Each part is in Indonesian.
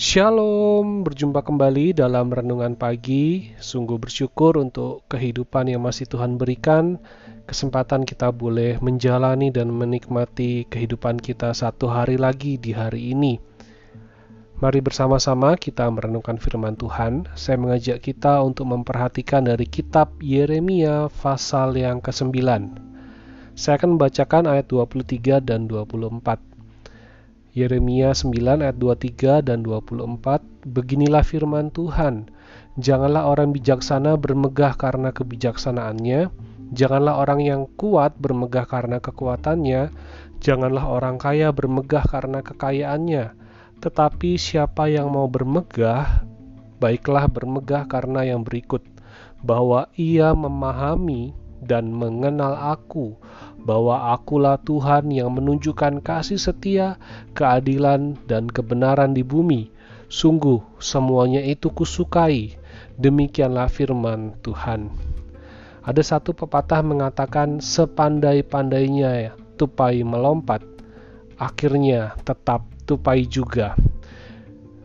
Shalom, berjumpa kembali dalam renungan pagi. Sungguh bersyukur untuk kehidupan yang masih Tuhan berikan. Kesempatan kita boleh menjalani dan menikmati kehidupan kita satu hari lagi di hari ini. Mari bersama-sama kita merenungkan firman Tuhan. Saya mengajak kita untuk memperhatikan dari kitab Yeremia pasal yang ke-9. Saya akan membacakan ayat 23 dan 24. Yeremia 9 ayat 23 dan 24 Beginilah firman Tuhan Janganlah orang bijaksana bermegah karena kebijaksanaannya Janganlah orang yang kuat bermegah karena kekuatannya Janganlah orang kaya bermegah karena kekayaannya. Tetapi siapa yang mau bermegah Baiklah bermegah karena yang berikut Bahwa ia memahami dan mengenal aku bahwa akulah Tuhan yang menunjukkan kasih setia, keadilan, dan kebenaran di bumi. Sungguh, semuanya itu kusukai. Demikianlah firman Tuhan. Ada satu pepatah mengatakan, "Sepandai-pandainya tupai melompat, akhirnya tetap tupai juga."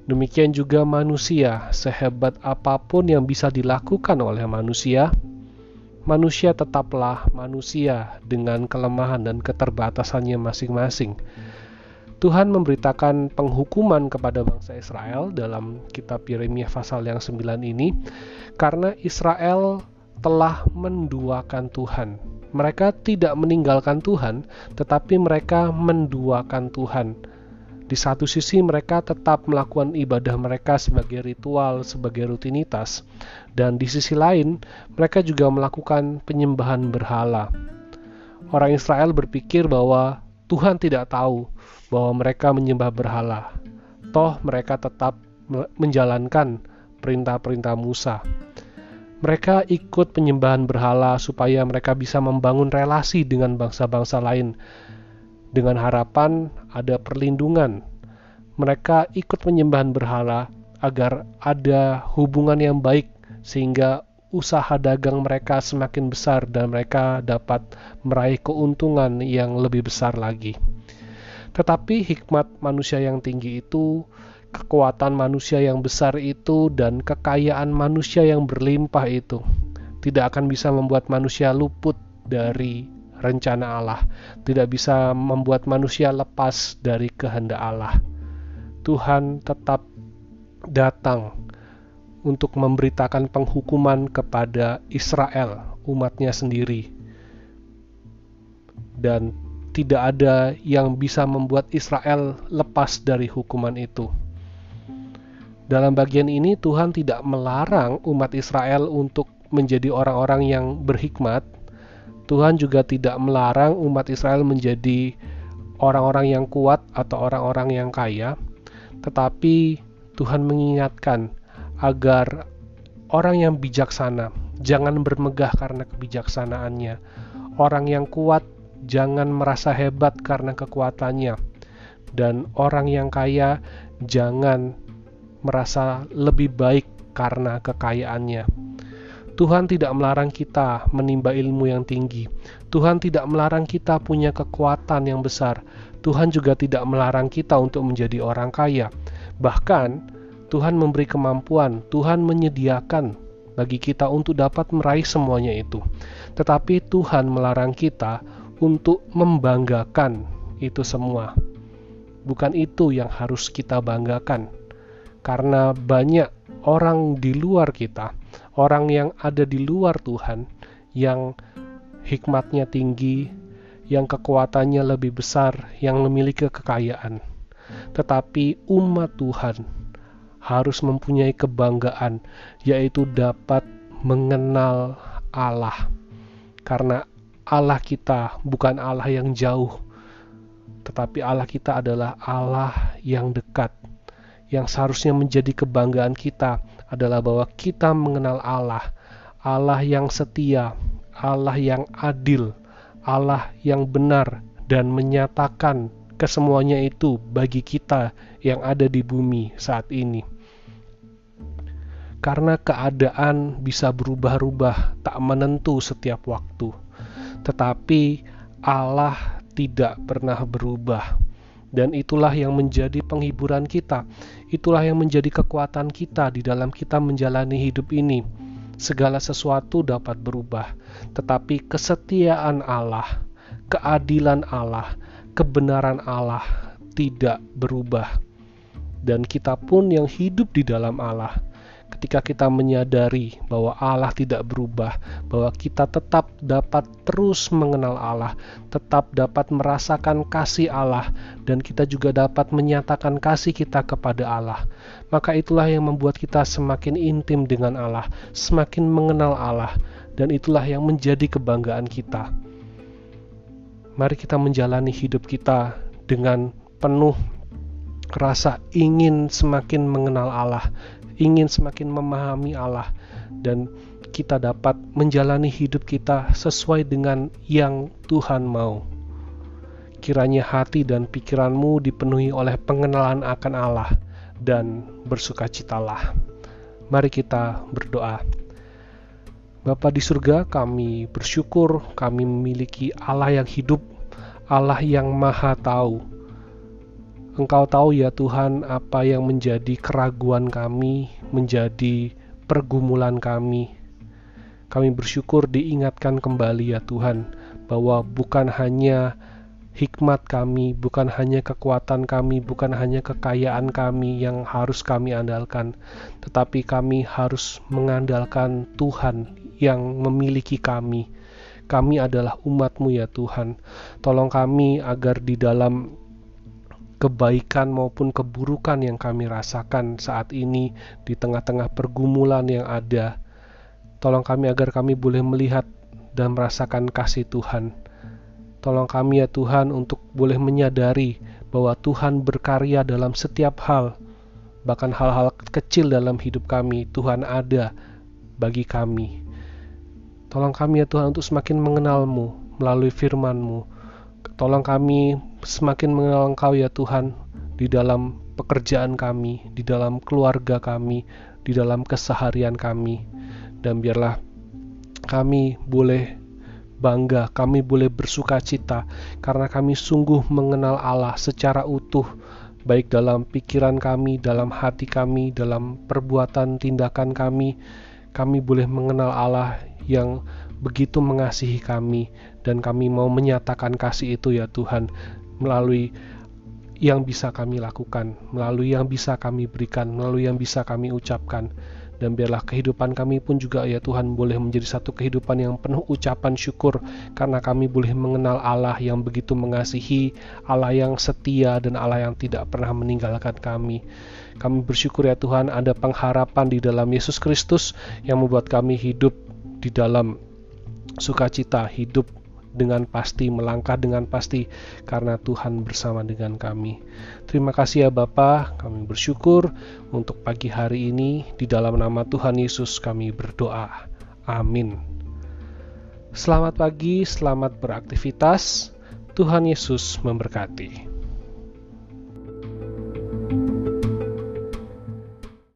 Demikian juga manusia, sehebat apa pun yang bisa dilakukan oleh manusia, manusia tetaplah manusia dengan kelemahan dan keterbatasannya masing-masing. Tuhan memberitakan penghukuman kepada bangsa Israel dalam kitab Yeremia pasal yang 9 ini karena Israel telah menduakan Tuhan. Mereka tidak meninggalkan Tuhan, tetapi mereka menduakan Tuhan di satu sisi mereka tetap melakukan ibadah mereka sebagai ritual, sebagai rutinitas, dan di sisi lain mereka juga melakukan penyembahan berhala. Orang Israel berpikir bahwa Tuhan tidak tahu bahwa mereka menyembah berhala. Toh mereka tetap menjalankan perintah-perintah Musa. Mereka ikut penyembahan berhala supaya mereka bisa membangun relasi dengan bangsa-bangsa lain dengan harapan ada perlindungan. Mereka ikut penyembahan berhala agar ada hubungan yang baik sehingga usaha dagang mereka semakin besar dan mereka dapat meraih keuntungan yang lebih besar lagi. Tetapi hikmat manusia yang tinggi itu, kekuatan manusia yang besar itu, dan kekayaan manusia yang berlimpah itu tidak akan bisa membuat manusia luput dari rencana Allah, tidak bisa membuat manusia lepas dari kehendak Allah. Tuhan tetap datang untuk memberitakan penghukuman kepada Israel, umatnya sendiri. Dan tidak ada yang bisa membuat Israel lepas dari hukuman itu. Dalam bagian ini Tuhan tidak melarang umat Israel untuk menjadi orang-orang yang berhikmat, Tuhan juga tidak melarang umat Israel menjadi orang-orang yang kuat atau orang-orang yang kaya, tetapi Tuhan mengingatkan agar orang yang bijaksana jangan bermegah karena kebijaksanaannya. Orang yang kuat jangan merasa hebat karena kekuatannya. Dan orang yang kaya jangan merasa lebih baik karena kekayaannya. Tuhan tidak melarang kita menimba ilmu yang tinggi. Tuhan tidak melarang kita punya kekuatan yang besar. Tuhan juga tidak melarang kita untuk menjadi orang kaya. Bahkan, Tuhan memberi kemampuan, Tuhan menyediakan bagi kita untuk dapat meraih semuanya itu. Tetapi Tuhan melarang kita untuk membanggakan itu semua. Bukan itu yang harus kita banggakan. Karena banyak orang di luar kita orang yang ada di luar Tuhan, yang hikmatnya tinggi, yang kekuatannya lebih besar, yang memiliki kekayaan. Tetapi umat Tuhan harus mempunyai kebanggaan, yaitu dapat mengenal Allah. Karena Allah kita bukan Allah yang jauh, tetapi Allah kita adalah Allah yang dekat, yang seharusnya menjadi kebanggaan kita adalah bahwa kita mengenal Allah, Allah yang setia, Allah yang adil, Allah yang benar dan menyatakan kesemuanya itu bagi kita yang ada di bumi saat ini. Karena keadaan bisa berubah-ubah, tak menentu setiap waktu. Tetapi Allah tidak pernah berubah. Dan itulah yang menjadi penghiburan kita. Itulah yang menjadi kekuatan kita di dalam kita menjalani hidup ini. Segala sesuatu dapat berubah, tetapi kesetiaan Allah, keadilan Allah, kebenaran Allah tidak berubah. Dan kita pun yang hidup di dalam Allah ketika kita menyadari bahwa Allah tidak berubah, bahwa kita tetap dapat terus mengenal Allah, tetap dapat merasakan kasih Allah, dan kita juga dapat menyatakan kasih kita kepada Allah. Maka itulah yang membuat kita semakin intim dengan Allah, semakin mengenal Allah, dan itulah yang menjadi kebanggaan kita. Mari kita menjalani hidup kita dengan penuh rasa ingin semakin mengenal Allah, ingin semakin memahami Allah dan kita dapat menjalani hidup kita sesuai dengan yang Tuhan mau. Kiranya hati dan pikiranmu dipenuhi oleh pengenalan akan Allah dan bersukacitalah. Mari kita berdoa. Bapa di surga, kami bersyukur kami memiliki Allah yang hidup, Allah yang maha tahu, Engkau tahu ya Tuhan apa yang menjadi keraguan kami, menjadi pergumulan kami. Kami bersyukur diingatkan kembali ya Tuhan bahwa bukan hanya hikmat kami, bukan hanya kekuatan kami, bukan hanya kekayaan kami yang harus kami andalkan, tetapi kami harus mengandalkan Tuhan yang memiliki kami. Kami adalah umatmu ya Tuhan. Tolong kami agar di dalam kebaikan maupun keburukan yang kami rasakan saat ini di tengah-tengah pergumulan yang ada. Tolong kami agar kami boleh melihat dan merasakan kasih Tuhan. Tolong kami ya Tuhan untuk boleh menyadari bahwa Tuhan berkarya dalam setiap hal, bahkan hal-hal kecil dalam hidup kami, Tuhan ada bagi kami. Tolong kami ya Tuhan untuk semakin mengenalmu melalui firman-Mu. Tolong kami semakin mengenal Engkau ya Tuhan di dalam pekerjaan kami, di dalam keluarga kami, di dalam keseharian kami. Dan biarlah kami boleh bangga, kami boleh bersuka cita karena kami sungguh mengenal Allah secara utuh, baik dalam pikiran kami, dalam hati kami, dalam perbuatan tindakan kami. Kami boleh mengenal Allah yang begitu mengasihi kami, dan kami mau menyatakan kasih itu, ya Tuhan, melalui yang bisa kami lakukan, melalui yang bisa kami berikan, melalui yang bisa kami ucapkan. Dan biarlah kehidupan kami pun juga ya Tuhan boleh menjadi satu kehidupan yang penuh ucapan syukur karena kami boleh mengenal Allah yang begitu mengasihi, Allah yang setia dan Allah yang tidak pernah meninggalkan kami. Kami bersyukur ya Tuhan ada pengharapan di dalam Yesus Kristus yang membuat kami hidup di dalam sukacita, hidup dengan pasti, melangkah dengan pasti karena Tuhan bersama dengan kami. Terima kasih ya Bapak, kami bersyukur untuk pagi hari ini di dalam nama Tuhan Yesus kami berdoa. Amin. Selamat pagi, selamat beraktivitas. Tuhan Yesus memberkati. thank you